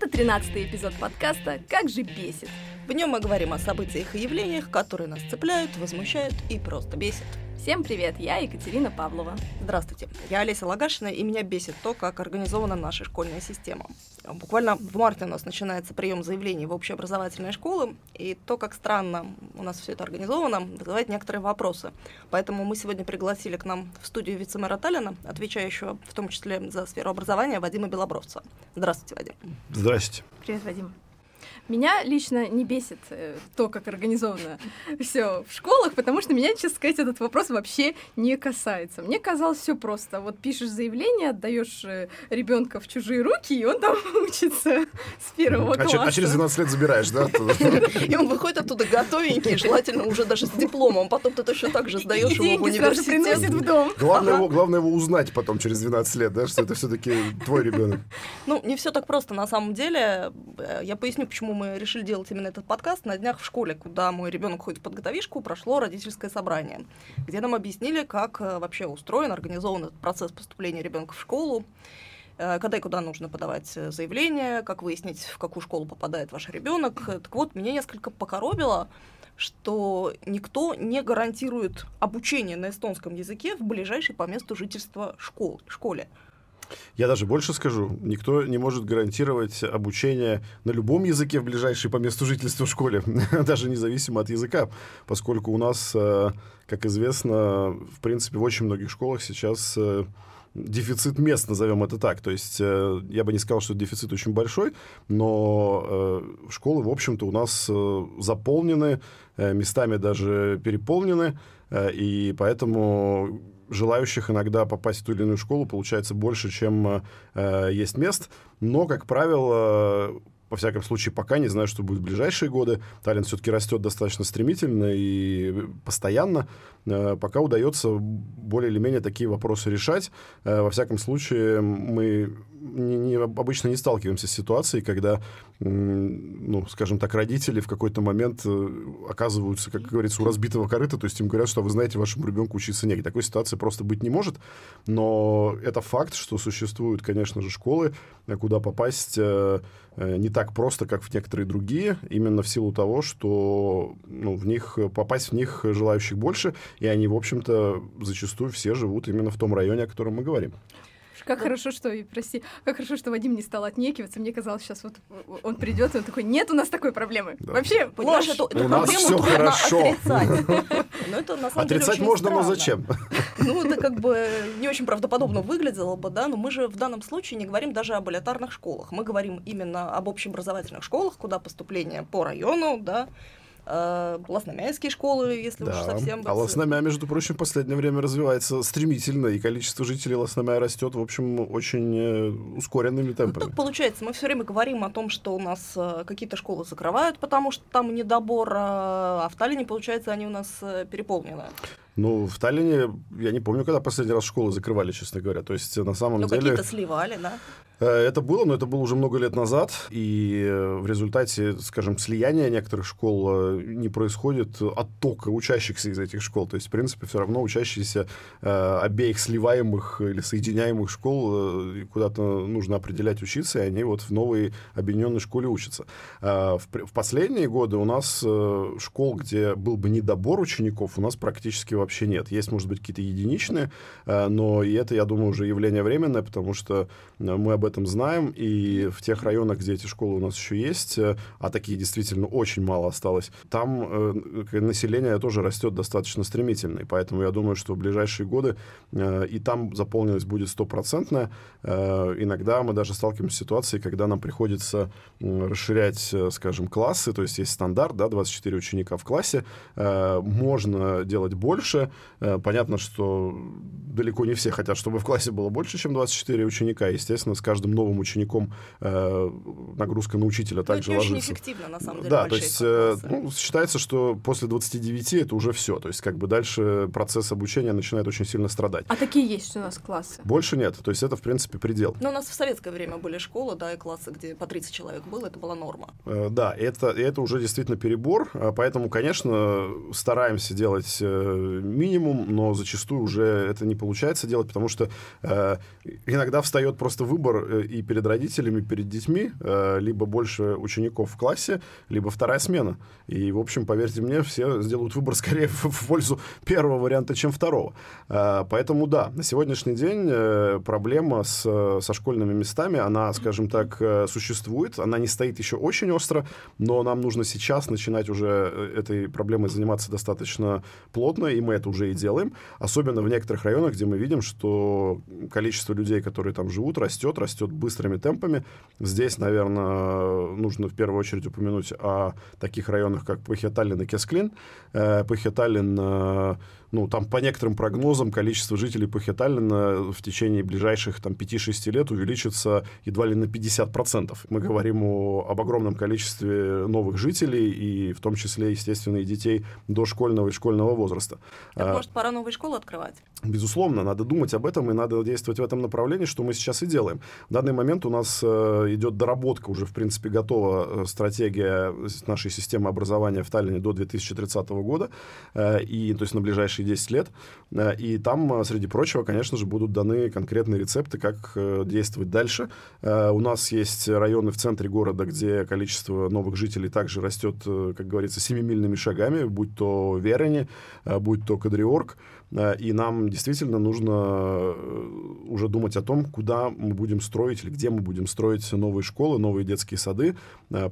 Это 13-й эпизод подкаста «Как же бесит». В нем мы говорим о событиях и явлениях, которые нас цепляют, возмущают и просто бесят. Всем привет, я Екатерина Павлова. Здравствуйте, я Олеся Лагашина, и меня бесит то, как организована наша школьная система. Буквально в марте у нас начинается прием заявлений в общеобразовательные школы, и то, как странно у нас все это организовано, вызывает некоторые вопросы. Поэтому мы сегодня пригласили к нам в студию вице-мэра Таллина, отвечающего в том числе за сферу образования, Вадима Белобровца. Здравствуйте, Вадим. Здравствуйте. Привет, Вадим. Меня лично не бесит э, то, как организовано все в школах, потому что меня, честно сказать, этот вопрос вообще не касается. Мне казалось все просто. Вот пишешь заявление, отдаешь э, ребенка в чужие руки, и он там учится с первого а класса. А через 12 лет забираешь, да? И он выходит оттуда готовенький, желательно уже даже с дипломом. Потом ты точно так же сдаешь его в университет. приносит в дом. Главное, его, главное его узнать потом через 12 лет, да, что это все-таки твой ребенок. Ну, не все так просто на самом деле. Э, я поясню, почему мы решили делать именно этот подкаст. На днях в школе, куда мой ребенок ходит в подготовишку, прошло родительское собрание, где нам объяснили, как э, вообще устроен, организован этот процесс поступления ребенка в школу э, когда и куда нужно подавать э, заявление, как выяснить, в какую школу попадает ваш ребенок. Так вот, меня несколько покоробило, что никто не гарантирует обучение на эстонском языке в ближайшей по месту жительства школ, школе. Я даже больше скажу, никто не может гарантировать обучение на любом языке в ближайшей по месту жительства школе, даже независимо от языка, поскольку у нас, э, как известно, в принципе, в очень многих школах сейчас э, дефицит мест, назовем это так. То есть э, я бы не сказал, что дефицит очень большой, но школы, в общем-то, у нас заполнены, местами даже переполнены, и поэтому желающих иногда попасть в ту или иную школу получается больше, чем э, есть мест. Но, как правило, во всяком случае, пока не знаю, что будет в ближайшие годы. Талент все-таки растет достаточно стремительно и постоянно. Э, пока удается более или менее такие вопросы решать. Э, во всяком случае, мы не, не, обычно не сталкиваемся с ситуацией, когда, ну, скажем так, родители в какой-то момент э, оказываются, как говорится, у разбитого корыта, то есть им говорят, что вы знаете, вашему ребенку учиться негде. Такой ситуации просто быть не может, но это факт, что существуют, конечно же, школы, куда попасть э, э, не так просто, как в некоторые другие, именно в силу того, что ну, в них, попасть в них желающих больше, и они, в общем-то, зачастую все живут именно в том районе, о котором мы говорим. Как хорошо, что, прости, как хорошо, что Вадим не стал отнекиваться. Мне казалось, сейчас вот он придет, и он такой, нет у нас такой проблемы. Да. Вообще, понимаешь, эту, эту у нас все хорошо. отрицать. Отрицать можно, но зачем? Ну, это как бы не очень правдоподобно выглядело бы, да, но мы же в данном случае не говорим даже об элитарных школах. Мы говорим именно об общеобразовательных школах, куда поступление по району, да, э, лосномяйские школы, если да. уж совсем... А Лосномя, между прочим, в последнее время развивается стремительно, и количество жителей Лосномя растет, в общем, очень э, ускоренными темпами. Ну, так получается, мы все время говорим о том, что у нас э, какие-то школы закрывают, потому что там недобор, а в Таллине, получается, они у нас э, переполнены. Ну, в Таллине, я не помню, когда последний раз школы закрывали, честно говоря. То есть, на самом ну, деле... какие-то сливали, да? Э, это было, но это было уже много лет назад, и э, в результате, скажем, слияния некоторых школ э, не происходит оттока учащихся из этих школ. То есть, в принципе, все равно учащиеся обеих сливаемых или соединяемых школ куда-то нужно определять учиться, и они вот в новой объединенной школе учатся. В, в последние годы у нас школ, где был бы недобор учеников, у нас практически вообще нет. Есть, может быть, какие-то единичные, но и это, я думаю, уже явление временное, потому что мы об этом знаем, и в тех районах, где эти школы у нас еще есть, э, а такие действительно очень мало осталось, там э, население тоже растет достаточно стремительно, и поэтому я думаю, что в ближайшие годы э, и там заполненность будет стопроцентная. Иногда мы даже сталкиваемся с ситуацией, когда нам приходится расширять, скажем, классы, то есть есть стандарт, да, 24 ученика в классе, можно делать больше, понятно, что далеко не все хотят, чтобы в классе было больше, чем 24 ученика, естественно, с каждым каждым новым учеником э, нагрузка на учителя также это ложится. очень эффективно, на самом деле. Да, то есть э, ну, считается, что после 29 это уже все. То есть как бы дальше процесс обучения начинает очень сильно страдать. А такие есть у нас классы? Больше нет. То есть это, в принципе, предел. Но у нас в советское время были школы, да, и классы, где по 30 человек было, это была норма. Э, да, это, это уже действительно перебор. А поэтому, конечно, стараемся делать э, минимум, но зачастую уже это не получается делать, потому что э, иногда встает просто выбор и перед родителями, перед детьми э, либо больше учеников в классе, либо вторая смена. И, в общем, поверьте мне, все сделают выбор скорее в, пользу первого варианта, чем второго. Э, поэтому да, на сегодняшний день э, проблема с, со школьными местами, она, скажем так, э, существует. Она не стоит еще очень остро, но нам нужно сейчас начинать уже э, этой проблемой заниматься достаточно плотно, и мы это уже и делаем. Особенно в некоторых районах, где мы видим, что количество людей, которые там живут, растет, растет быстрыми темпами. Здесь, наверное, нужно в первую очередь упомянуть о таких районах, как Пахеталин и Кесклин. Э, Пахеталин э, ну, там по некоторым прогнозам количество жителей Пахеталина в течение ближайших там 5-6 лет увеличится едва ли на 50%. Мы говорим о, об огромном количестве новых жителей, и в том числе, естественно, и детей дошкольного и школьного возраста. Так, а, может, пора новые школы открывать? Безусловно, надо думать об этом, и надо действовать в этом направлении, что мы сейчас и делаем. В данный момент у нас э, идет доработка, уже, в принципе, готова э, стратегия нашей системы образования в Таллине до 2030 года, э, и, то есть на ближайшие ближайшие 10 лет. Э, и там, э, среди прочего, конечно же, будут даны конкретные рецепты, как э, действовать дальше. У нас есть районы в центре города, где количество новых жителей также растет, как говорится, семимильными шагами, будь то Верени, будь то Кадриорг. И нам действительно нужно уже думать о том, куда мы будем строить или где мы будем строить новые школы, новые детские сады.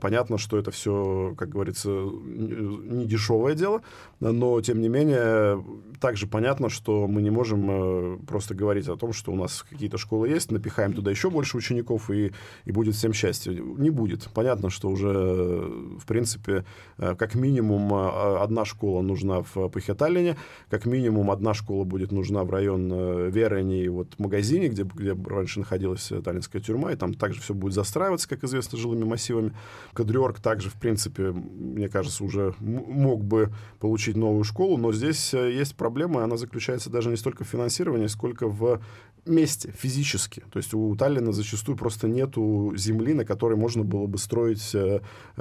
Понятно, что это все, как говорится, не дешевое дело, но тем не менее также понятно, что мы не можем э, просто говорить о том, что у нас какие-то школы есть, напихаем туда еще больше учеников и, и будет всем счастье. Не будет. Понятно, что уже, в принципе, э, как минимум э, одна школа нужна в Пахеталине, как минимум одна школа будет нужна в район э, Верени и вот магазине, где, где раньше находилась э, таллинская тюрьма, и там также все будет застраиваться, как известно, жилыми массивами. Кадриорг также, в принципе, мне кажется, уже мог бы получить новую школу, но здесь э, есть проблема, и она заключается даже не столько в финансировании, сколько в месте физически. То есть у Таллина зачастую просто нету земли, на которой можно было бы строить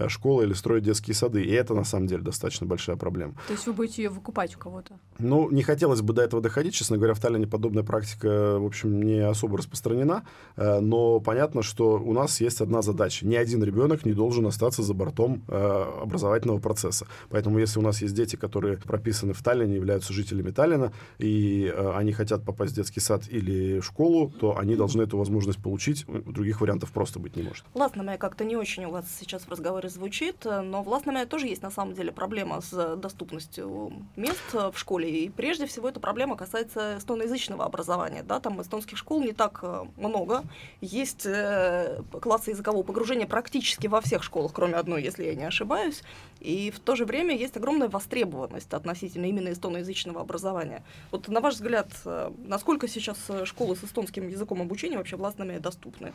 школы или строить детские сады. И это, на самом деле, достаточно большая проблема. То есть вы будете ее выкупать у кого-то? Ну, не хотелось бы до этого доходить. Честно говоря, в Таллине подобная практика, в общем, не особо распространена. Э, но понятно, что у нас есть одна задача. Ни один ребенок не должен остаться за бортом образовательного процесса. Поэтому если у нас есть дети, которые прописаны в Таллине, являются жителями Таллина, и они хотят попасть в детский сад или школу, то они должны эту возможность получить. Других вариантов просто быть не может. Властная как-то не очень у вас сейчас в разговоре звучит, но властная тоже есть на самом деле проблема с доступностью мест в школе. И прежде всего эта проблема касается эстоноязычного образования. Да? Там эстонских школ не так э, много. Есть э, классы языкового погружения практически во всех школах, кроме одной, если я не ошибаюсь. И в то же время есть огромная востребованность относительно именно эстоноязычного образования. Вот на ваш взгляд, э, насколько сейчас школы с эстонским языком обучения вообще властными доступны?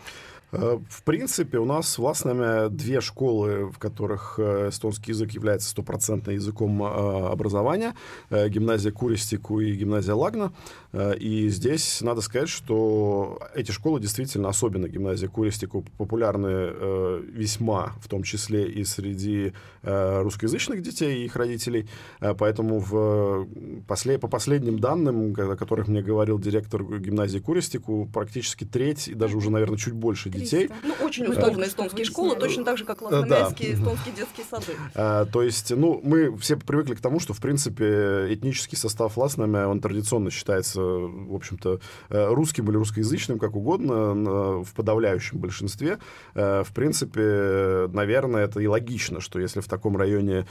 В принципе, у нас властными две школы, в которых эстонский язык является стопроцентным языком образования. Гимназия Куристику и гимназия Лагна. И здесь надо сказать, что эти школы действительно, особенно гимназия Куристику, популярны весьма, в том числе и среди русскоязычных детей и их родителей. Поэтому в, по последним данным, о которых мне говорил директор гимназии Куристику практически треть и даже уже, наверное, чуть больше 300. детей. Ну, очень условные эстонские школы, точно так же, как латвийские да. эстонские детские сады. То есть, ну, мы все привыкли к тому, что, в принципе, этнический состав Ласнами, он традиционно считается, в общем-то, э, русским или русскоязычным, как угодно, в подавляющем большинстве. Э, в принципе, наверное, это и логично, что если в таком районе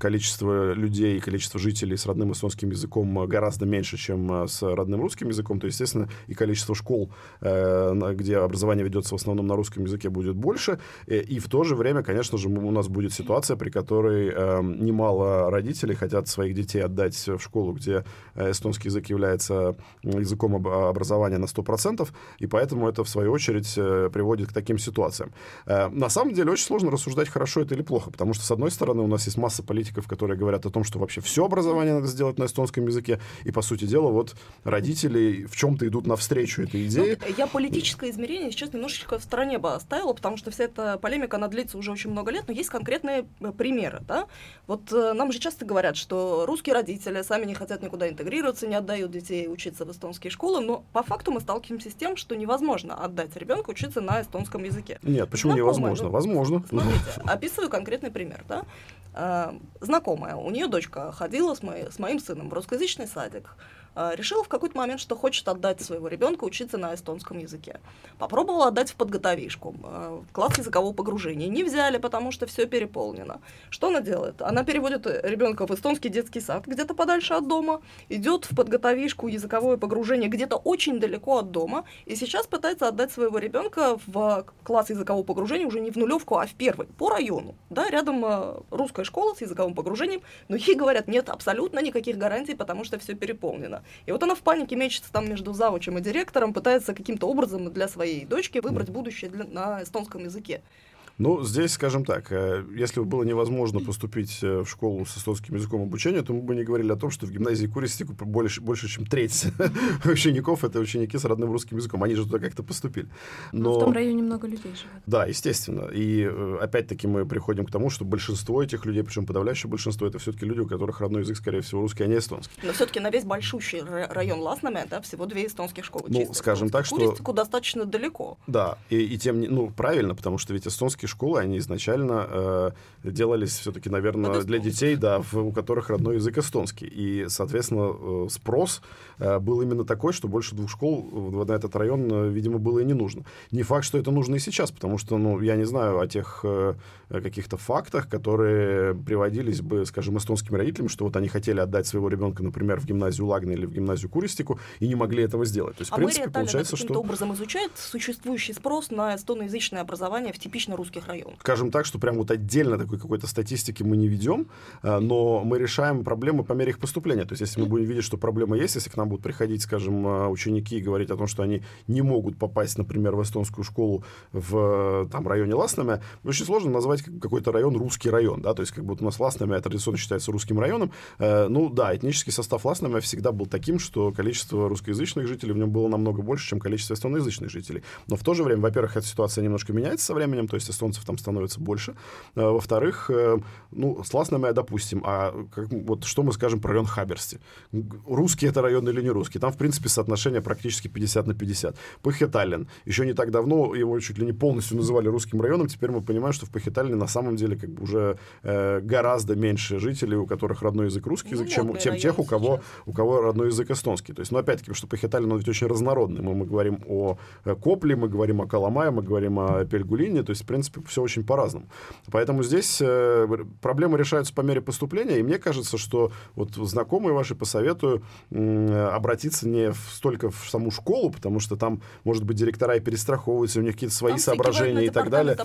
количество людей, количество жителей с родным эстонским языком гораздо меньше, чем э, с родным русским языком, то, естественно, и количество школ, э, где образование ведется в основном на русском языке, будет больше. Э, и в то же время, конечно же, у нас будет ситуация, при которой э, немало родителей хотят своих детей отдать в школу, где эстонский язык является языком образования на 100%, и поэтому это, в свою очередь, приводит к таким ситуациям. На самом деле, очень сложно рассуждать, хорошо это или плохо, потому что, с одной стороны, у нас есть масса политиков, которые говорят о том, что вообще все образование надо сделать на эстонском языке, и, по сути дела, вот родители в чем-то идут навстречу этой идее. Ну, я политическое измерение сейчас немножечко в стороне бы оставила, потому что вся эта полемика, она длится уже очень много лет, но есть конкретные э, примеры. Да? Вот э, нам же часто говорят, что русские родители сами не хотят никуда интегрироваться, интегрироваться, не отдают детей учиться в эстонские школы, но по факту мы сталкиваемся с тем, что невозможно отдать ребенка учиться на эстонском языке. Нет, почему Знакомая, невозможно? Ну, Возможно. Смотрите, описываю конкретный пример, да. А, знакомая, у нее дочка ходила с, моей, с моим сыном в русскоязычный садик, решила в какой-то момент, что хочет отдать своего ребенка учиться на эстонском языке. Попробовала отдать в подготовишку, в класс языкового погружения. Не взяли, потому что все переполнено. Что она делает? Она переводит ребенка в эстонский детский сад где-то подальше от дома, идет в подготовишку языковое погружение где-то очень далеко от дома, и сейчас пытается отдать своего ребенка в класс языкового погружения уже не в нулевку, а в первый, по району. Да, рядом русская школа с языковым погружением, но ей говорят, нет абсолютно никаких гарантий, потому что все переполнено. И вот она в панике мечется там между завучем и директором, пытается каким-то образом для своей дочки выбрать будущее для, на эстонском языке. Ну, здесь, скажем так, э, если бы было невозможно поступить э, в школу с эстонским языком обучения, то мы бы не говорили о том, что в гимназии Куристику больше, больше чем треть учеников — это ученики с родным русским языком. Они же туда как-то поступили. Но... Но в том районе много людей живет. Да, естественно. И э, опять-таки мы приходим к тому, что большинство этих людей, причем подавляющее большинство, это все-таки люди, у которых родной язык, скорее всего, русский, а не эстонский. Но все-таки на весь большущий район Ласнаме, да, всего две эстонских школы. Ну, скажем так, что... Куристику достаточно далеко. Да, и, и тем, ну, правильно, потому что ведь эстонские школы, они изначально э, делались все-таки, наверное, для детей, да, в, у которых родной язык эстонский. И, соответственно, э, спрос был именно такой, что больше двух школ на этот район, э, видимо, было и не нужно. Не факт, что это нужно и сейчас, потому что, ну, я не знаю о тех э, каких-то фактах, которые приводились бы, скажем, эстонскими родителями, что вот они хотели отдать своего ребенка, например, в гимназию Лагна или в гимназию Куристику, и не могли этого сделать. То есть, а в принципе, мэрия получается, что... образом изучает существующий спрос на эстоноязычное образование в типично русских районах? Скажем так, что прям вот отдельно такой какой-то статистики мы не ведем, э, но мы решаем проблемы по мере их поступления. То есть, если мы будем видеть, что проблема есть, если к нам будут приходить, скажем, э, ученики и говорить о том, что они не могут попасть, например, в эстонскую школу в там, районе Ласнаме, очень сложно назвать какой-то район русский район, да, то есть как будто у нас Ласнаме традиционно считается русским районом. Э, ну да, этнический состав Ласнаме всегда был таким, что количество русскоязычных жителей в нем было намного больше, чем количество эстоноязычных жителей. Но в то же время, во-первых, эта ситуация немножко меняется со временем, то есть эстонцев там становится больше, Э, во-вторых, э, ну, с Ласнами, допустим, а как, вот что мы скажем про район Хаберсти? Русский это район или не русский? Там, в принципе, соотношение практически 50 на 50. Пахеталин. Еще не так давно его чуть ли не полностью называли русским районом. Теперь мы понимаем, что в Пахеталине на самом деле как бы уже э, гораздо меньше жителей, у которых родной язык русский язык, ну, чем, чем тех, у кого, у кого родной язык эстонский. То есть, ну, опять-таки, что Пахеталин, он ведь очень разнородный. Мы, мы говорим о э, Копле, мы говорим о Каламае, мы говорим о Пельгулине. То есть, в принципе, все очень по-разному. Поэтому здесь э, проблемы решаются по мере поступления, и мне кажется, что вот знакомые ваши посоветую э, обратиться не в, столько в саму школу, потому что там, может быть, директора и перестраховываются, у них какие-то свои там соображения и так далее.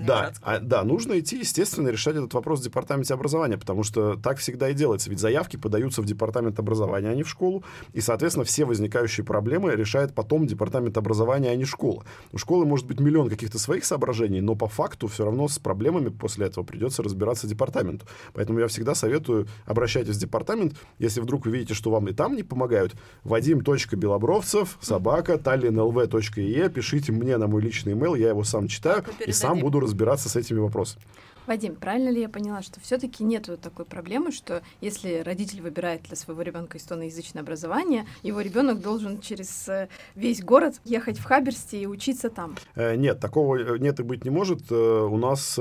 Да, а, да, нужно идти, естественно, решать этот вопрос в департаменте образования, потому что так всегда и делается. Ведь заявки подаются в департамент образования, а не в школу, и, соответственно, все возникающие проблемы решает потом департамент образования, а не школа. У школы может быть миллион каких-то своих соображений, но по факту все равно с проблемами после этого этого придется разбираться департаменту. Поэтому я всегда советую, обращайтесь в департамент, если вдруг вы видите, что вам и там не помогают, вадим.белобровцев, собака, tallinnlv.ee, пишите мне на мой личный email, я его сам читаю и сам буду разбираться с этими вопросами. Вадим, правильно ли я поняла, что все-таки нет такой проблемы, что если родитель выбирает для своего ребенка эстоноязычное образование, его ребенок должен через э, весь город ехать в Хаберсте и учиться там? Э, нет, такого э, нет и быть не может. У нас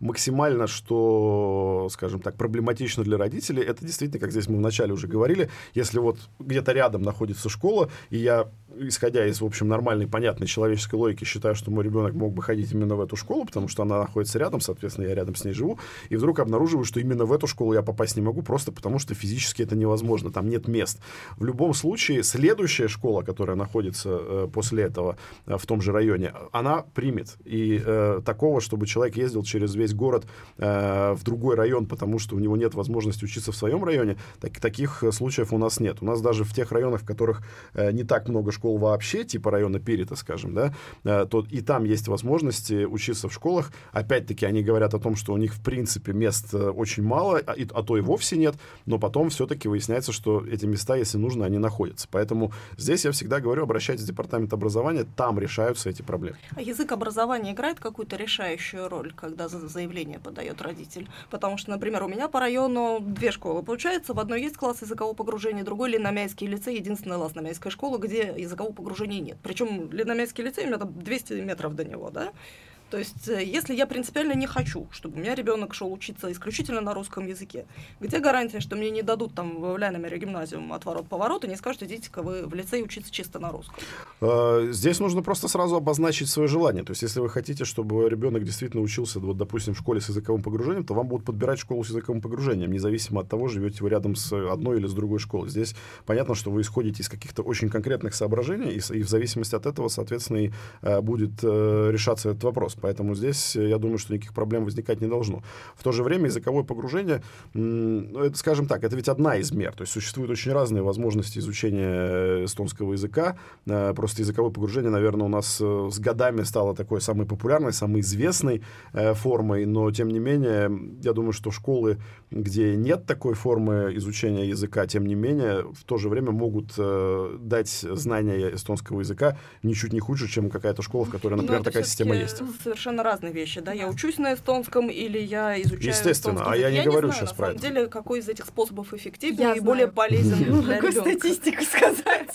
максимально, что, скажем так, проблематично для родителей, это действительно, как здесь мы вначале уже говорили, если вот где-то рядом находится школа, и я исходя из, в общем, нормальной, понятной человеческой логики, считаю, что мой ребенок мог бы ходить именно в эту школу, потому что она находится рядом, соответственно, я рядом с ней живу, и вдруг обнаруживаю, что именно в эту школу я попасть не могу, просто потому что физически это невозможно, там нет мест. В любом случае, следующая школа, которая находится э, после этого э, в том же районе, она примет. И э, такого, чтобы человек ездил через весь город э, в другой район, потому что у него нет возможности учиться в своем районе, так, таких случаев у нас нет. У нас даже в тех районах, в которых э, не так много школ вообще, типа района Перита, скажем, да, э, то и там есть возможности учиться в школах. Опять-таки, они говорят о том, что у них, в принципе, мест э, очень мало, а, а то и вовсе нет, но потом все-таки выясняется, что эти места, если нужно, они находятся. Поэтому здесь я всегда говорю, обращайтесь в департамент образования, там решаются эти проблемы. А язык образования играет какую-то решающую роль, когда заявление подает родитель. Потому что, например, у меня по району две школы. Получается, в одной есть класс языкового погружения, другой Леномяйский лицей, единственная Ласномяйская школа, где языкового погружения нет. Причем Леномяйский лицей, у меня там 200 метров до него, да? То есть, э, если я принципиально не хочу, чтобы у меня ребенок шел учиться исключительно на русском языке, где гарантия, что мне не дадут там в Ляйномере гимназиум отворот-поворот и не скажут, идите-ка вы в лицей учиться чисто на русском? А, здесь нужно просто сразу обозначить свое желание. То есть, если вы хотите, чтобы ребенок действительно учился, вот, допустим, в школе с языковым погружением, то вам будут подбирать школу с языковым погружением, независимо от того, живете вы рядом с одной или с другой школой. Здесь понятно, что вы исходите из каких-то очень конкретных соображений, и, и в зависимости от этого, соответственно, и э, будет э, решаться этот вопрос. Поэтому здесь, э, я думаю, что никаких проблем возникать не должно. В то же время языковое погружение, ну, это, скажем так, это ведь одна из мер. То есть существуют очень разные возможности изучения э, эстонского языка. Э, просто языковое погружение, наверное, у нас с годами стало такой самой популярной, самой известной формой, но, тем не менее, я думаю, что школы, где нет такой формы изучения языка, тем не менее, в то же время могут дать знания эстонского языка ничуть не хуже, чем какая-то школа, в которой, например, такая система есть. Совершенно разные вещи, да, я учусь на эстонском или я изучаю Естественно, а я не я говорю не знаю, сейчас про это. На самом деле, какой из этих способов эффективнее я и знаю. более полезен для Могу статистику сказать.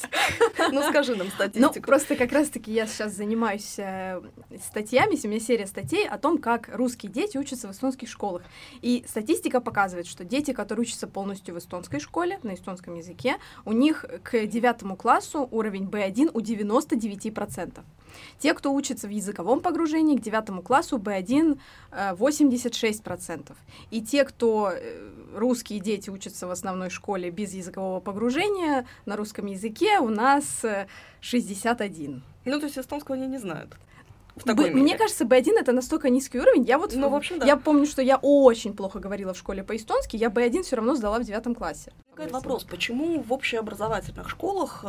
Ну, скажи нам статистику. Ну, просто как раз-таки я сейчас занимаюсь э, статьями, у меня серия статей о том, как русские дети учатся в эстонских школах. И статистика показывает, что дети, которые учатся полностью в эстонской школе, на эстонском языке, у них к девятому классу уровень B1 у 99%. Те, кто учится в языковом погружении, к девятому классу B1 86%. Э, И те, кто э, русские дети учатся в основной школе без языкового погружения, на русском языке у нас 61. Э, ну, то есть эстонского они не знают. Б, мне кажется, B1 это настолько низкий уровень. Я вот, ну, в общем, да. я помню, что я очень плохо говорила в школе по-эстонски, я B1 все равно сдала в девятом классе. Вопрос, почему в общеобразовательных школах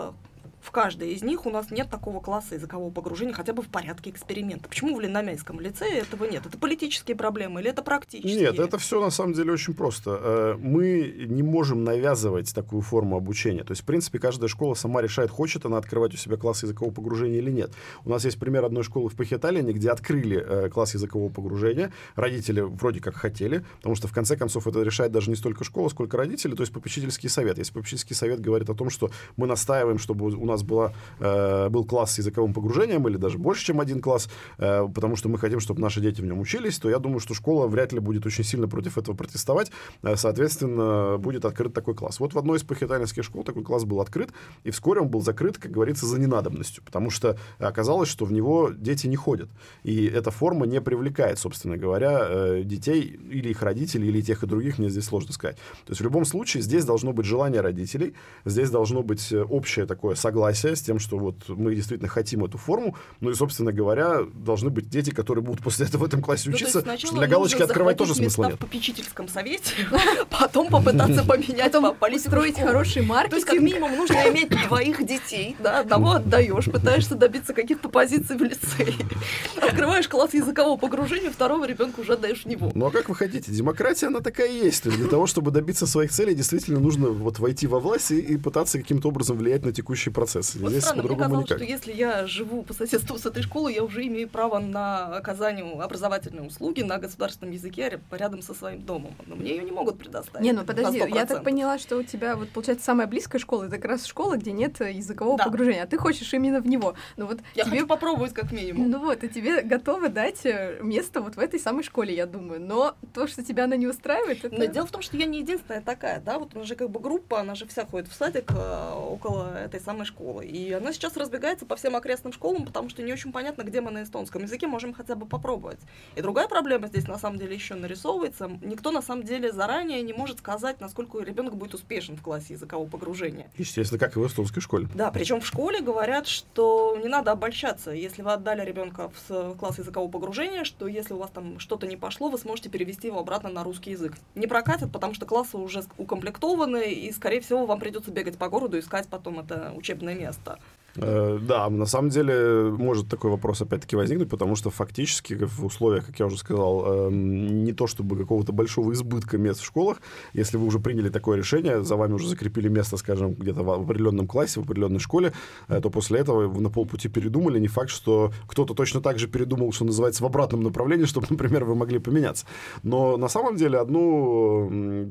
в каждой из них у нас нет такого класса языкового погружения хотя бы в порядке эксперимента. Почему в Леномейском лицее этого нет? Это политические проблемы или это практические? Нет, это все на самом деле очень просто. Э, мы не можем навязывать такую форму обучения. То есть, в принципе, каждая школа сама решает, хочет она открывать у себя класс языкового погружения или нет. У нас есть пример одной школы в Пахиталине, где открыли э, класс языкового погружения. Родители вроде как хотели, потому что, в конце концов, это решает даже не столько школа, сколько родители, то есть попечительский совет. Если попечительский совет говорит о том, что мы настаиваем, чтобы у нас была, э, был класс с языковым погружением, или даже больше, чем один класс, э, потому что мы хотим, чтобы наши дети в нем учились, то я думаю, что школа вряд ли будет очень сильно против этого протестовать. Э, соответственно, будет открыт такой класс. Вот в одной из пахитанинских школ такой класс был открыт, и вскоре он был закрыт, как говорится, за ненадобностью, потому что оказалось, что в него дети не ходят. И эта форма не привлекает, собственно говоря, э, детей или их родителей, или тех и других, мне здесь сложно сказать. То есть в любом случае здесь должно быть желание родителей, здесь должно быть э, общее такое согласие согласие с тем, что вот мы действительно хотим эту форму. Ну и, собственно говоря, должны быть дети, которые будут после этого в этом классе ну, учиться. Ну, что для галочки открывать тоже смысла нет. в попечительском совете, потом попытаться поменять политику. Строить хороший маркетинг. То есть, как минимум, нужно иметь двоих детей, да, одного отдаешь, пытаешься добиться каких-то позиций в лицее. Открываешь класс языкового погружения, второго ребенка уже отдаешь в него. Ну а как вы хотите? Демократия, она такая есть для того, чтобы добиться своих целей, действительно нужно вот войти во власть и, и пытаться каким-то образом влиять на текущий процесс процесс. Вот Здесь странно, мне казалось, никак. что если я живу по соседству с этой школой, я уже имею право на оказание образовательной услуги на государственном языке рядом со своим домом. Но мне ее не могут предоставить. Не, ну подожди, я так поняла, что у тебя, вот, получается, самая близкая школа, это как раз школа, где нет языкового да. погружения, а ты хочешь именно в него. Ну, вот я тебе... хочу попробовать как минимум. Ну вот, и тебе готовы дать э, место вот в этой самой школе, я думаю. Но то, что тебя она не устраивает, это... Но дело в том, что я не единственная такая, да, вот она же как бы группа, она же вся ходит в садик э, около этой самой школы. И она сейчас разбегается по всем окрестным школам, потому что не очень понятно, где мы на эстонском языке можем хотя бы попробовать. И другая проблема здесь на самом деле еще нарисовывается. Никто на самом деле заранее не может сказать, насколько ребенок будет успешен в классе языкового погружения. Естественно, как и в эстонской школе. Да, причем в школе говорят, что не надо обольщаться. Если вы отдали ребенка в класс языкового погружения, что если у вас там что-то не пошло, вы сможете перевести его обратно на русский язык. Не прокатит, потому что классы уже укомплектованы, и, скорее всего, вам придется бегать по городу, искать потом это учебное место. Э, да, на самом деле может такой вопрос опять-таки возникнуть, потому что фактически в условиях, как я уже сказал, эм, не то чтобы какого-то большого избытка мест в школах, если вы уже приняли такое решение, за вами уже закрепили место, скажем, где-то в определенном классе, в определенной школе, э, то после этого вы на полпути передумали. Не факт, что кто-то точно так же передумал, что называется, в обратном направлении, чтобы, например, вы могли поменяться. Но на самом деле одну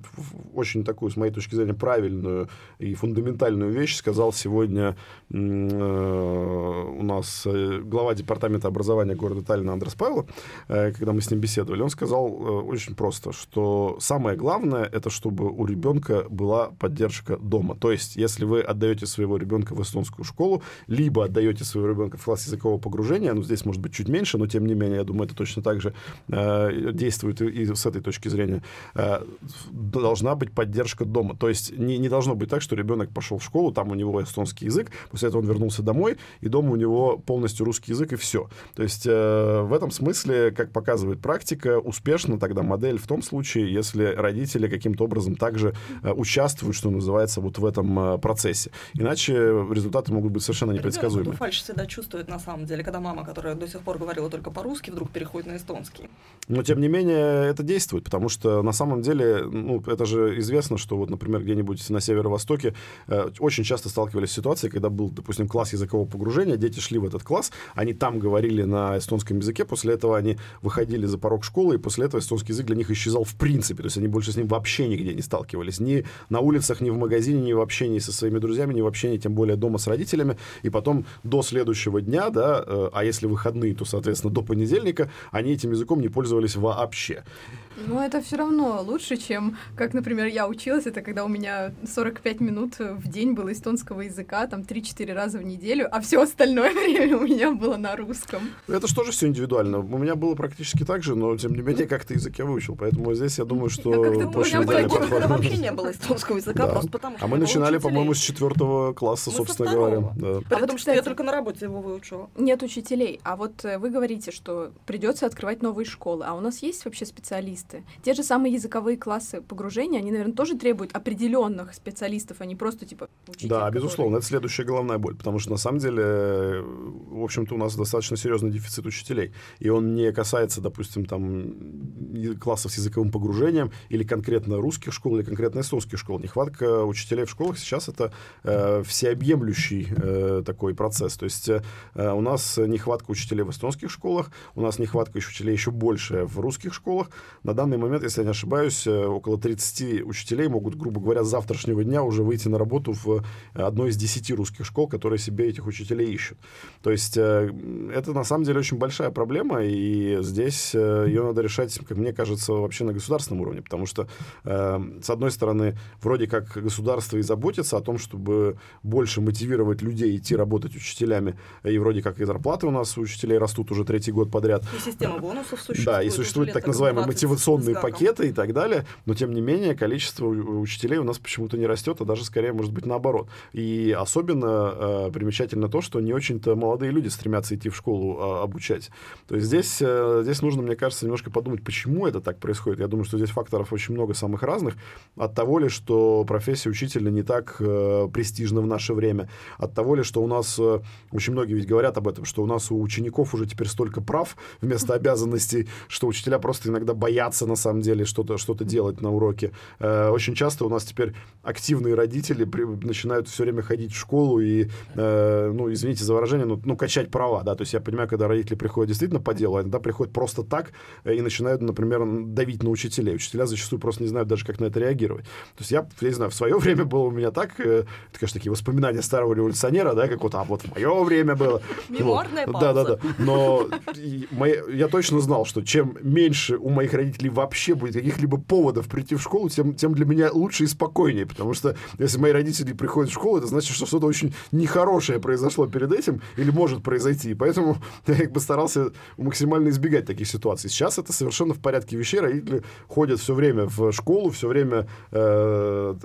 очень такую, с моей точки зрения, правильную и фундаментальную вещь сказал сегодня у нас э, глава департамента образования города Таллина Андрес Павлов, э, когда мы с ним беседовали, он сказал очень просто, что самое главное это чтобы у ребенка была поддержка дома. То есть, если вы отдаете своего ребенка в эстонскую школу, либо отдаете своего ребенка в класс языкового погружения, ну здесь может быть чуть меньше, но тем не менее, я думаю, это точно так же действует и, с этой точки зрения, должна быть поддержка дома. То есть не, не должно быть так, что ребенок пошел в школу, там у него эстонский язык, после этого он вернулся домой, и дома у него полностью русский язык, и все. То есть э, в этом смысле, как показывает практика, успешно тогда модель в том случае, если родители каким-то образом также э, участвуют, что называется, вот в этом э, процессе. Иначе результаты могут быть совершенно непредсказуемы. Фальш всегда чувствует, на самом деле, когда мама, которая до сих пор говорила только по-русски, вдруг переходит на эстонский. Но, тем не менее, это действует, потому что, на самом деле, ну, это же известно, что вот, например, где-нибудь на северо-востоке э, очень часто сталкивались с ситуацией, когда был, допустим, класс языкового погружения, дети шли в этот класс, они там говорили на эстонском языке, после этого они выходили за порог школы, и после этого эстонский язык для них исчезал в принципе, то есть они больше с ним вообще нигде не сталкивались, ни на улицах, ни в магазине, ни в общении со своими друзьями, ни в общении, тем более дома с родителями, и потом до следующего дня, да, э, а если выходные, то, соответственно, до понедельника, они этим языком не пользовались вообще. Но это все равно лучше, чем, как, например, я училась, это когда у меня 45 минут в день было эстонского языка, там 3-4 раза в неделю, а все остальное время у меня было на русском. Это же тоже все индивидуально. У меня было практически так же, но тем не менее как-то язык я выучил. Поэтому здесь я думаю, что очень индивидуальный подход. вообще не было эстонского языка, да. просто потому что А мы начинали, по-моему, с четвертого класса, мы собственно говоря. Да. А Потому что я только на работе его выучила. Нет учителей. А вот э, вы говорите, что придется открывать новые школы. А у нас есть вообще специалисты? Те же самые языковые классы погружения, они, наверное, тоже требуют определенных специалистов, а не просто типа учителей. Да, безусловно, это следующая головная боль, потому что на самом деле, в общем-то, у нас достаточно серьезный дефицит учителей, и он не касается, допустим, там классов с языковым погружением или конкретно русских школ или конкретно эстонских школ. Нехватка учителей в школах сейчас это э, всеобъемлющий э, такой процесс. То есть э, у нас нехватка учителей в эстонских школах, у нас нехватка учителей еще больше в русских школах. На данный момент, если я не ошибаюсь, э, около 30 учителей могут, грубо говоря, с завтрашнего дня уже выйти на работу в одной из 10 русских школ, которые себе этих учителей ищут. То есть э, это на самом деле очень большая проблема, и здесь э, ее надо решать, как мне кажется, вообще на государственном уровне, потому что, с одной стороны, вроде как государство и заботится о том, чтобы больше мотивировать людей идти работать учителями, и вроде как и зарплаты у нас у учителей растут уже третий год подряд. И система бонусов существует. Да, и существуют так называемые мотивационные пакеты и так далее, но тем не менее количество учителей у нас почему-то не растет, а даже скорее может быть наоборот. И особенно э, примечательно то, что не очень-то молодые люди стремятся идти в школу э, обучать. То есть здесь, э, здесь нужно, мне кажется, немножко подумать, почему это так происходит. Я думаю, что здесь факторов очень много самых разных. От того ли, что профессия учителя не так э, престижна в наше время, от того ли, что у нас, э, очень многие ведь говорят об этом, что у нас у учеников уже теперь столько прав вместо обязанностей, что учителя просто иногда боятся на самом деле что-то что делать на уроке. Э, очень часто у нас теперь активные родители при, начинают все время ходить в школу и, э, ну, извините за выражение, ну, ну, качать права, да, то есть я понимаю, когда родители приходят действительно по делу, а иногда приходят просто так э, и начинают, например, давить на учителей. Учителя зачастую просто не знают даже, как на это реагировать. То есть я, я не знаю, в свое время было у меня так, э, это, конечно, такие воспоминания старого революционера, да, как вот, а вот в мое время было. Меморная вот. Да, да, да. Но я точно знал, что чем меньше у моих родителей вообще будет каких-либо поводов прийти в школу, тем, тем для меня лучше и спокойнее, потому что если мои родители приходят в школу, это значит, что что-то очень нехорошее произошло перед этим или может произойти. Поэтому я как бы старался максимально избегать таких ситуаций. Сейчас это совершенно в порядке вещей. Родители ходят все время в школу, все время э,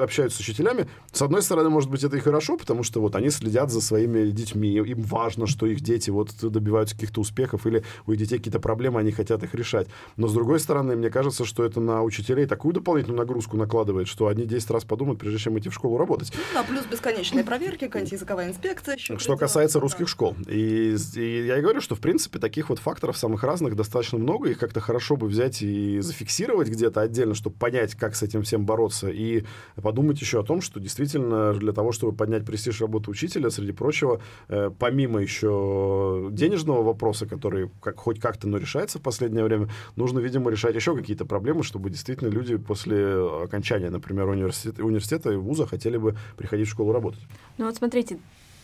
общаются с учителями. С одной стороны, может быть, это и хорошо, потому что вот они следят за своими детьми. Им важно, что их дети вот добиваются каких-то успехов или у их детей какие-то проблемы, они хотят их решать. Но с другой стороны, мне кажется, что это на учителей такую дополнительную нагрузку накладывает, что они 10 раз подумают, прежде чем идти в школу работать. Ну, да, плюс бесконечные проверки, какая-нибудь языковая инспекция. Еще что касается русских школ. И, и я и говорю, что, в принципе, таких вот факторов самых разных достаточно много, их как-то хорошо бы взять и зафиксировать где-то отдельно, чтобы понять, как с этим всем бороться, и подумать еще о том, что действительно для того, чтобы поднять престиж работы учителя, среди прочего, э, помимо еще денежного вопроса, который как, хоть как-то, но решается в последнее время, нужно, видимо, решать еще какие-то проблемы, чтобы действительно люди после окончания, например, университета, университета и вуза хотели бы приходить в школу работать. Ну вот смотрите,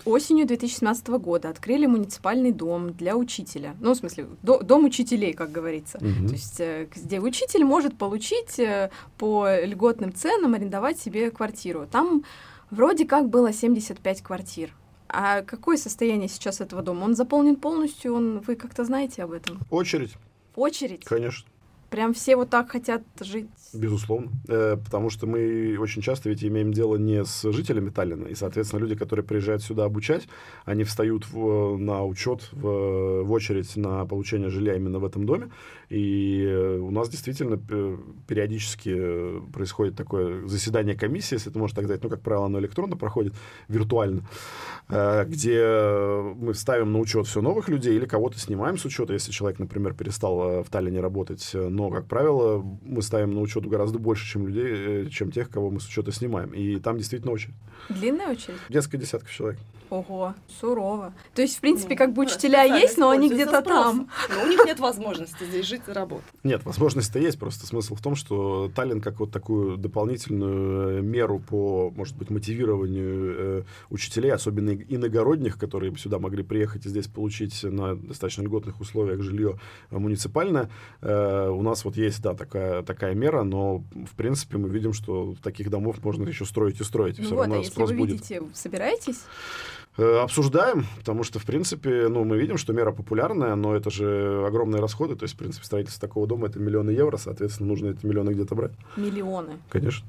осенью 2017 года открыли муниципальный дом для учителя. Ну, в смысле, до, дом учителей, как говорится. Мгм. То есть, э, где учитель может получить э, по льготным ценам арендовать себе квартиру. Там вроде как было 75 квартир. А какое состояние сейчас этого дома? Он заполнен полностью? Он, вы как-то знаете об этом? Очередь, Очередь? конечно. Прям все вот так хотят жить? Безусловно. Э, потому что мы очень часто ведь имеем дело не с жителями Таллина. И, соответственно, люди, которые приезжают сюда обучать, они встают в- на учет, в, в очередь на получение жилья именно в этом доме. И э, у нас действительно э, периодически происходит такое заседание комиссии, если это можно так сказать. Ну, как правило, оно электронно проходит, виртуально, э, где мы ставим на учет все новых людей или кого-то снимаем с учета, если человек, например, перестал э, в Таллине работать. Э, Но, как правило, мы ставим на учет гораздо больше, чем людей, э, чем тех, кого мы с учета снимаем. И там действительно очередь. Длинная очередь? Несколько десятков человек. Ого, сурово. То есть, в принципе, Ну, как бы учителя есть, но они где-то там. Но у них нет возможности здесь жить и работать. Нет, возможность-то есть, просто смысл в том, что Таллин как вот такую дополнительную э, меру по, может быть, мотивированию э, учителей, особенно иногородних, которые бы сюда могли приехать и здесь получить на достаточно льготных условиях жилье э, муниципальное, э, у нас вот есть, да, такая, такая мера, но, в принципе, мы видим, что таких домов можно еще строить и строить, и Ну все вот, а равно если спрос вы будет. видите, собираетесь? Э, Обсуждаем, потому что, в принципе, ну, мы видим, что мера популярная, но это же огромные расходы. То есть, в принципе, строительство такого дома — это миллионы евро, соответственно, нужно эти миллионы где-то брать. Миллионы. Конечно.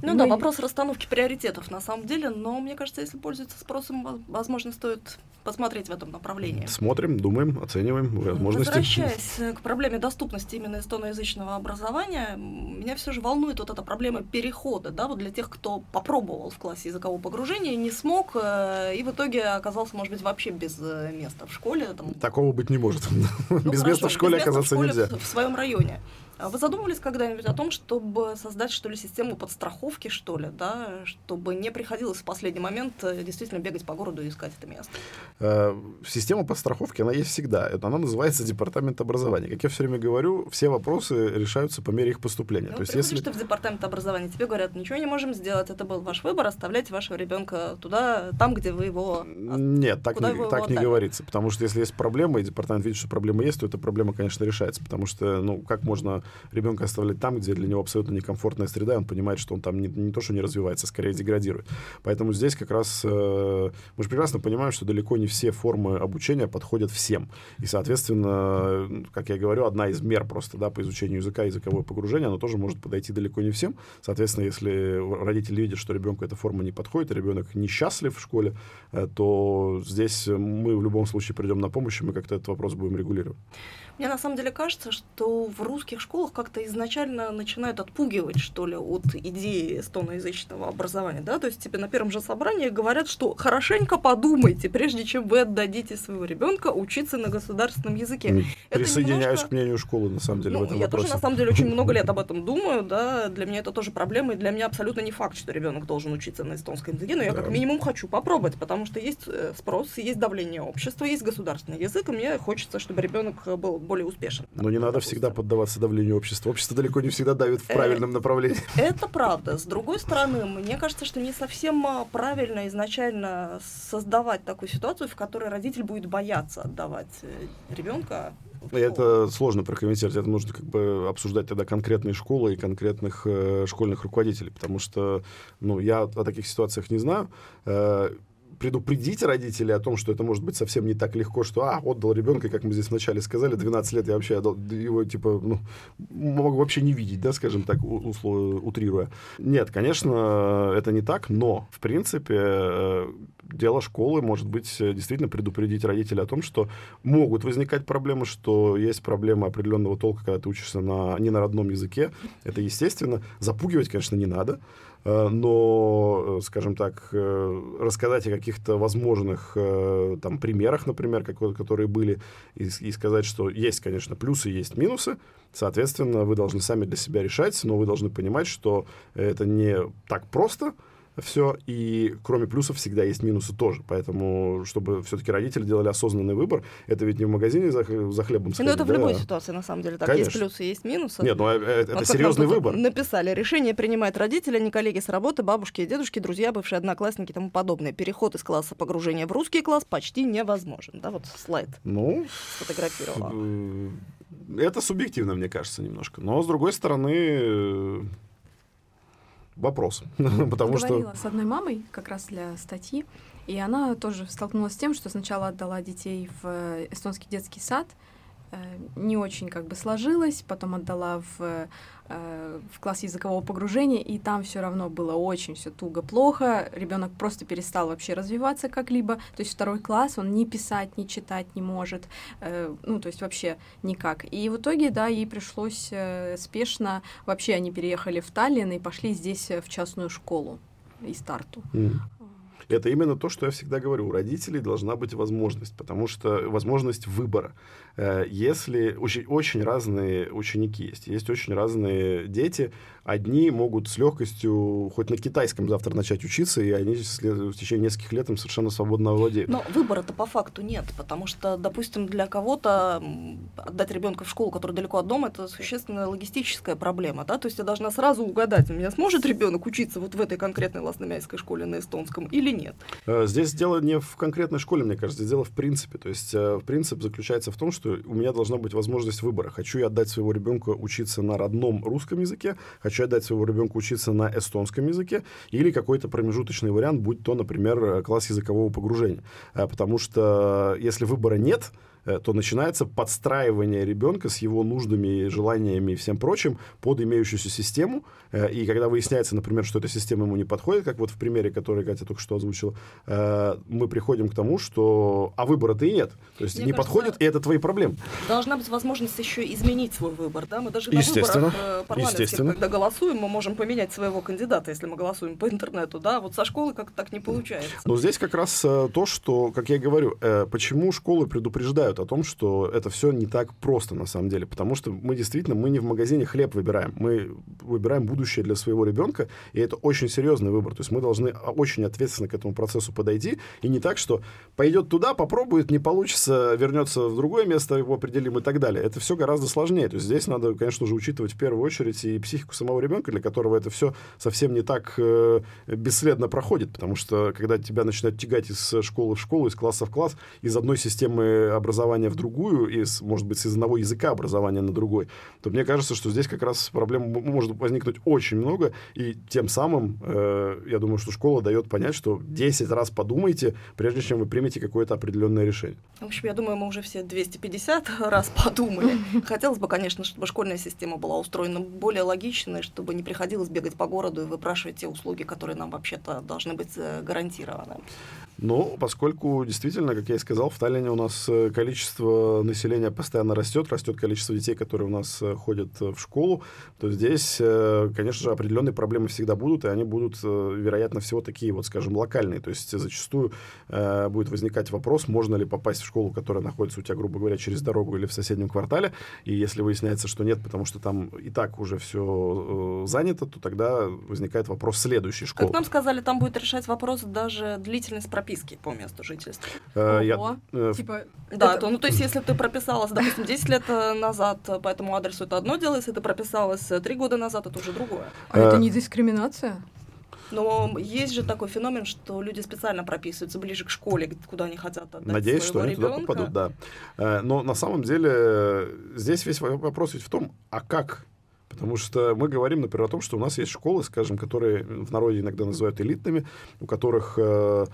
Ну, Ну да, и- вопрос расстановки приоритетов на самом деле, но мне кажется, если пользуется спросом, во- возможно, стоит посмотреть в этом направлении. Смотрим, думаем, оцениваем возможности. Возвращаясь э, к проблеме доступности именно эстоноязычного образования, меня все же волнует вот эта проблема перехода, да, вот для тех, кто попробовал в классе языкового погружения, не смог, э, и в итоге оказался, может быть, вообще без э, места в школе. Там, Такого быть не может. ну, Без хорошо, места в школе места в оказаться школе нельзя. В, в своем районе. А Вы задумывались когда-нибудь о том, чтобы создать, что ли, систему подстраховки, что ли, да, чтобы не приходилось в последний момент э, действительно бегать по городу и искать это место? Э, Система подстраховки, она есть всегда. Она называется департамент образования. Как я все время говорю, все вопросы решаются по мере их поступления. Ну, То есть, если... ты в департамент образования, тебе говорят, ничего не можем сделать, это был ваш выбор, оставляйте вашего ребенка туда, там, где вы его... Нет, так, Куда не, так не говорится. Потому что если есть проблема, и департамент видит, что проблема есть, то эта проблема, конечно, решается. Потому что, ну, как можно ребенка оставлять там, где для него абсолютно некомфортная среда, и он понимает, что он там не, не то, что не развивается, а скорее деградирует. Поэтому здесь как раз э, мы же прекрасно понимаем, что далеко не все формы обучения подходят всем. И, соответственно, э, как я говорю, одна из мер просто да, по изучению языка, языковое погружение, оно тоже может подойти далеко не всем. Соответственно, если родители видят, что ребенку эта форма не подходит, ребенок несчастлив в школе, э, то здесь мы в любом случае придем на помощь, и мы как-то этот вопрос будем регулировать. Мне на самом деле кажется, что в русских школах как-то изначально начинают отпугивать, что ли, от идеи эстоноязычного образования, да, то есть тебе на первом же собрании говорят, что хорошенько подумайте, прежде чем вы отдадите своего ребенка учиться на государственном языке. Это Присоединяюсь немножко- к мнению школы, на самом деле, Ну, в этом я вопросе. тоже, на самом деле, очень много лет об этом думаю, да, для меня это тоже проблема, и для меня абсолютно не факт, что ребенок должен учиться на эстонском языке, но я Да. как минимум хочу попробовать, потому что есть э, спрос, есть давление общества, есть государственный язык, и мне хочется, чтобы ребенок э, был более успешен. Но не надо Допустим. всегда поддаваться давлению общества. Общество далеко не всегда давит в Э, правильном направлении. Это правда. С другой стороны, мне кажется, что не совсем а, правильно изначально создавать такую ситуацию, в которой родитель будет бояться отдавать ребенка. И это сложно прокомментировать. Это нужно как бы обсуждать тогда конкретные школы и конкретных э, школьных руководителей, потому что ну, я о таких ситуациях не знаю. Э, предупредить родителей о том, что это может быть совсем не так легко, что, а, отдал ребенка, как мы здесь вначале сказали, 12 лет я вообще отдал, его, типа, ну, могу вообще не видеть, да, скажем так, условно, утрируя. Нет, конечно, это не так, но, в принципе, э, дело школы может быть действительно предупредить родителей о том, что могут возникать проблемы, что есть проблемы определенного толка, когда ты учишься на, не на родном языке. Это естественно. Запугивать, конечно, не надо. Э, но, э, скажем так, э, рассказать о каких-то возможных там, примерах, например, которые были, и, и сказать, что есть, конечно, плюсы, есть минусы, соответственно, вы должны сами для себя решать, но вы должны понимать, что это не так просто, все, и кроме плюсов всегда есть минусы тоже. Поэтому, чтобы все-таки родители делали осознанный выбор, это ведь не в магазине за, за хлебом сходить. Ну, это в да? любой ситуации, на самом деле. Так, Конечно. есть плюсы, есть минусы. Нет, ну, э, это, вот серьезный выбор. Написали, решение принимают родители, не коллеги с работы, бабушки и дедушки, друзья, бывшие одноклассники и тому подобное. Переход из класса погружения в русский класс почти невозможен. Да, вот слайд ну, сфотографировала. Э, это субъективно, мне кажется, немножко. Но, с другой стороны, э, вопрос. Потому что... с одной мамой как раз для статьи, и она тоже столкнулась с тем, что сначала отдала детей в э, эстонский детский сад, не очень как бы сложилось, потом отдала в Э, в класс языкового погружения, и там все равно было очень все туго, плохо. Ребенок просто перестал вообще развиваться как-либо. То есть второй класс он ни писать, ни читать не может. Э, ну, то есть вообще никак. И в итоге, да, ей пришлось э, спешно. Вообще они переехали в Таллин и пошли здесь в частную школу и старту. Mm. Это именно то, что я всегда говорю. У родителей должна быть возможность, потому что возможность выбора. Э, если очень, очень разные ученики есть, есть очень разные дети, одни могут с легкостью хоть на китайском завтра начать учиться, и они в течение нескольких лет им совершенно свободно владеют. Но выбора-то по факту нет, потому что, допустим, для кого-то отдать ребенка в школу, которая далеко от дома, это существенная логистическая проблема, да, то есть я должна сразу угадать, у меня сможет ребенок учиться вот в этой конкретной ласномяйской школе на эстонском или нет. Э, здесь дело не в конкретной школе, мне кажется, здесь дело в принципе, то есть э, принцип заключается в том, что у меня должна быть возможность выбора. Хочу я отдать своего ребенка учиться на родном русском языке, хочу хочу отдать своего ребенка учиться на эстонском языке, или какой-то промежуточный вариант, будь то, например, класс языкового погружения. Э, потому что если выбора нет, Э, то начинается подстраивание ребенка с его нуждами, желаниями и всем прочим под имеющуюся систему. Э, и когда выясняется, например, что эта система ему не подходит, как вот в примере, который Катя только что озвучила, э, мы приходим к тому, что а выбора-то и нет. То есть Мне не кажется, подходит, и это твои проблемы. Должна быть возможность еще изменить свой выбор. Да? Мы даже на выборах парламентских, когда голосуем, мы можем поменять своего кандидата, если мы голосуем по интернету. Да? Вот со школы как-то так не получается. Но здесь как раз то, что, как я и говорю, почему школы предупреждают о том, что это все не так просто на самом деле, потому что мы действительно, мы не в магазине хлеб выбираем, мы выбираем будущее для своего ребенка, и это очень серьезный выбор, то есть мы должны очень ответственно к этому процессу подойти, и не так, что пойдет туда, попробует, не получится, вернется в другое место, его определим и так далее. Это все гораздо сложнее, то есть здесь надо, конечно же, учитывать в первую очередь и психику самого ребенка, для которого это все совсем не так э, бесследно проходит, потому что когда тебя начинают тягать из школы в школу, из класса в класс, из одной системы образования образования в другую, из, может быть, с одного языка образования на другой, то мне кажется, что здесь как раз проблем может возникнуть очень много, и тем самым, э, я думаю, что школа дает понять, что 10 раз подумайте, прежде чем вы примете какое-то определенное решение. В общем, я думаю, мы уже все 250 раз подумали. Хотелось бы, конечно, чтобы школьная система была устроена более логичной, чтобы не приходилось бегать по городу и выпрашивать те услуги, которые нам вообще-то должны быть э, гарантированы. Но поскольку действительно, как я и сказал, в Таллине у нас э, количество населения постоянно растет, растет количество детей, которые у нас э, ходят э, в школу, то здесь, конечно же, определенные проблемы всегда будут, и они будут, вероятно, всего такие, вот, скажем, локальные. То есть зачастую будет возникать вопрос, можно ли попасть в школу, которая находится у тебя, грубо говоря, через дорогу или в соседнем квартале, и если выясняется, что нет, потому что там и так уже все занято, то тогда возникает вопрос следующей школы. Как нам сказали, там будет решать вопрос даже длительность прописки прописки по месту жительства. Э, я, э, типа, да, то, ну то есть если ты прописалась, допустим, 10 лет э, назад по этому адресу, это одно дело, если ты прописалась 3 года назад, это уже другое. А это не дискриминация? Но есть же такой феномен, что люди специально прописываются ближе к школе, куда они хотят отдать Надеюсь, что они ребенка. туда попадут, да. Но на самом деле здесь весь вопрос ведь в том, а как Потому что мы говорим, например, о том, что у нас есть школы, скажем, которые в народе иногда называют элитными, у которых, э,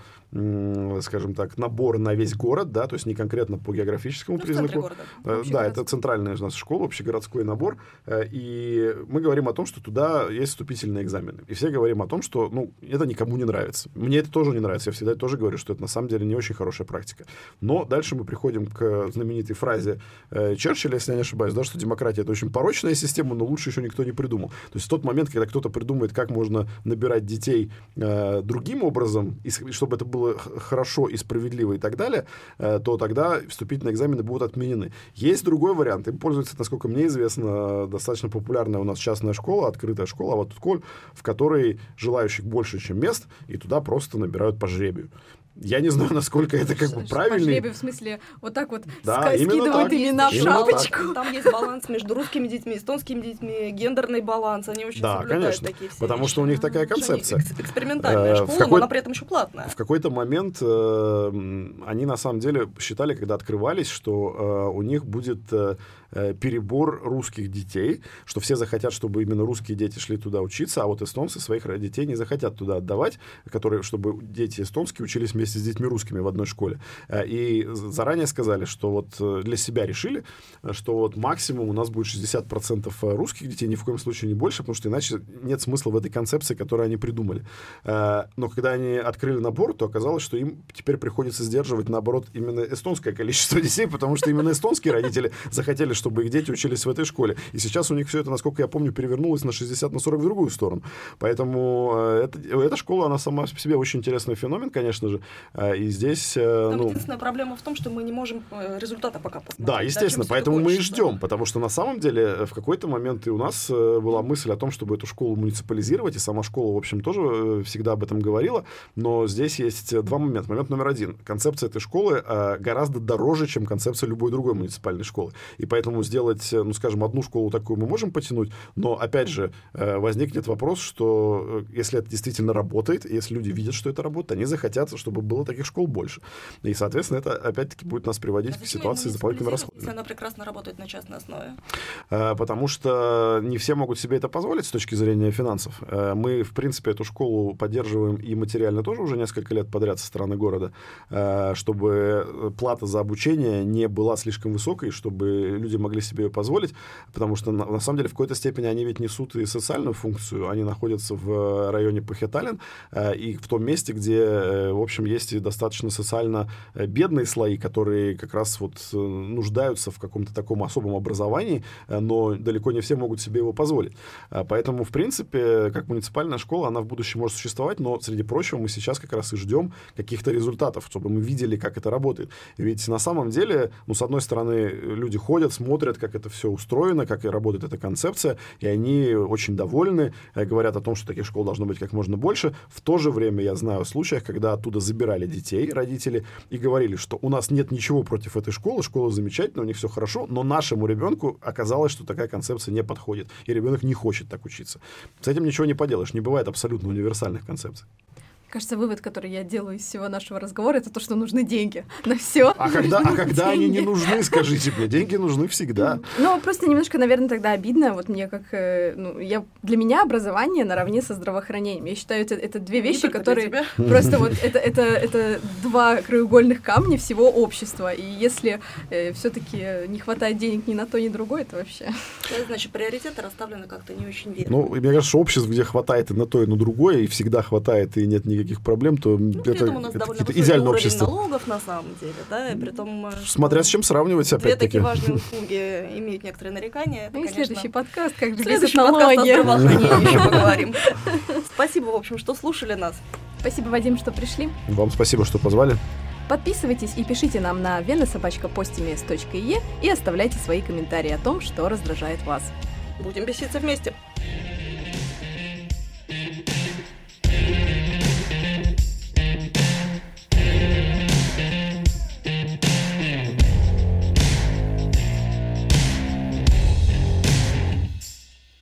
скажем так, набор на весь город, да, то есть не конкретно по географическому Ну, признаку. города. Э, Да, это центральная у нас школа, общегородской набор. э, И мы говорим о том, что туда есть вступительные экзамены. И все говорим о том, что ну, это никому не нравится. Мне это тоже не нравится. Я всегда тоже говорю, что это на самом деле не очень хорошая практика. Но дальше мы приходим к знаменитой фразе Черчилля, если я не ошибаюсь, да, что демократия это очень порочная система, но лучше еще никто не придумал. То есть в тот момент, когда кто-то придумает, как можно набирать детей э, другим образом, и чтобы это было хорошо и справедливо и так далее, э, то тогда вступительные экзамены будут отменены. Есть другой вариант. Им пользуется, насколько мне известно, достаточно популярная у нас частная школа, открытая школа, вот тут Коль, в которой желающих больше, чем мест, и туда просто набирают по жребию. Я не знаю, насколько это как бы Ш- по правильный. жребию, в смысле, вот так вот Да, ска- скидывают так. имена в шапочку. Там есть баланс между русскими детьми, эстонскими детьми, гендерный баланс. Они очень Да, соблюдают конечно, такие все потому вещи. что у них такая они концепция. экс- Экспериментальная Э, школа, но какой- она при этом еще платная. В какой-то момент э, они на самом деле считали, когда открывались, что э, у них будет э, э, перебор русских детей, что все захотят, чтобы именно русские дети шли туда учиться, а вот эстонцы своих детей не захотят туда отдавать, которые, чтобы дети эстонские учились вместе с детьми русскими в одной школе. Э, И заранее сказали, что вот э, для себя решили, э, что вот максимум у нас будет 60% русских детей, ни в коем случае не больше, потому что иначе нет смысла в этой концепции, которую они придумали. Но когда они открыли набор, то оказалось, что им теперь приходится сдерживать, наоборот, именно эстонское количество детей, потому что именно эстонские родители захотели, чтобы их дети учились в этой школе. И сейчас у них все это, насколько я помню, перевернулось на 60 на 40 в другую сторону. Поэтому это- эта школа, она сама по себе очень интересный феномен, конечно же. Э, И здесь... э, Там ну, единственная проблема в том, что мы не можем э, результата пока посмотреть. да, естественно, чем поэтому мы и ждем, потому что на самом деле в какой-то момент и у нас была мысль о том, чтобы эту школу муниципализировать, и сама школа, в общем, тоже всегда об этом говорила, но здесь есть два момента. Момент номер один. Концепция этой школы гораздо дороже, чем концепция любой другой муниципальной школы. И поэтому сделать, ну, скажем, одну школу такую мы можем потянуть, но, опять же, возникнет вопрос, что если это действительно работает, если люди видят, что это работает, они захотят, чтобы было таких школ больше. И, соответственно, это, опять-таки, будет нас приводить А к ситуации муниципализировать, расходами. Если она прекрасно работает на частной основе. Э, потому что не все могут себе это позволить с точки зрения финансов. Э, Мы, в принципе, эту школу поддерживаем и материально тоже уже несколько лет подряд со стороны города, э, чтобы плата за обучение не была слишком высокой, чтобы люди могли себе ее позволить, потому что, на, самом деле, в какой-то степени они ведь несут и социальную функцию. Они находятся в районе Пахеталин и в том месте, где, в общем, есть и достаточно социально э, бедные слои, которые как раз вот э, нуждаются в каком-то таком особом образовании, э, но далеко не все могут себе его позволить. Поэтому, в принципе, как муниципальная школа, она в будущем может существовать, но, среди прочего, мы сейчас как раз и ждем каких-то результатов, чтобы мы видели, как это работает. Ведь на самом деле, ну, с одной стороны, люди ходят, смотрят, как это все устроено, как и работает эта концепция, и они очень довольны, говорят о том, что таких школ должно быть как можно больше. В то же время я знаю о случаях, когда оттуда забирали детей, родители, и говорили, что у нас нет ничего против этой школы, школа замечательная, у них все хорошо, но нашему ребенку оказалось, что такая концепция не подходит, и ребенок не хочет так учиться. С этим ничего не поделаешь, не бывает абсолютно универсальных концепций. Кажется, вывод, который я делаю из всего нашего разговора, это то, что нужны деньги на все. А когда, а когда они не нужны, скажите мне, деньги нужны всегда. Ну, просто немножко, наверное, тогда обидно. Вот мне как... э, Ну, я, для меня образование наравне со здравоохранением. Я считаю, это, это две вещи, для которые... тебя. Просто вот это, это, это два краеугольных камня всего общества. И если все-таки не хватает денег ни на то, ни другое, это вообще... Значит, приоритеты расставлены как-то не очень верно. Ну, мне кажется, обществ, где хватает и на то, и на другое, и всегда хватает, и нет никаких проблем, то Ну, при это, этом у нас это довольно какие-то идеальное общество. налогов на самом деле, да, и при том... э, Смотря с чем сравнивать, Две опять-таки. такие важные услуги имеют некоторые нарекания. Это, Ну и конечно, следующий подкаст, как же без Следующий подкаст о здравоохранении еще поговорим. Спасибо, в общем, что слушали нас. Спасибо, Вадим, что пришли. Вам спасибо, что позвали. Подписывайтесь и пишите нам на венасобачкапостимес.е и оставляйте свои комментарии о том, что раздражает вас. Будем беситься вместе.